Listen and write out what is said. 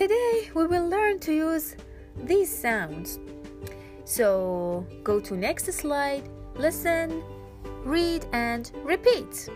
today we will learn to use these sounds. So go to next slide, listen, read and repeat.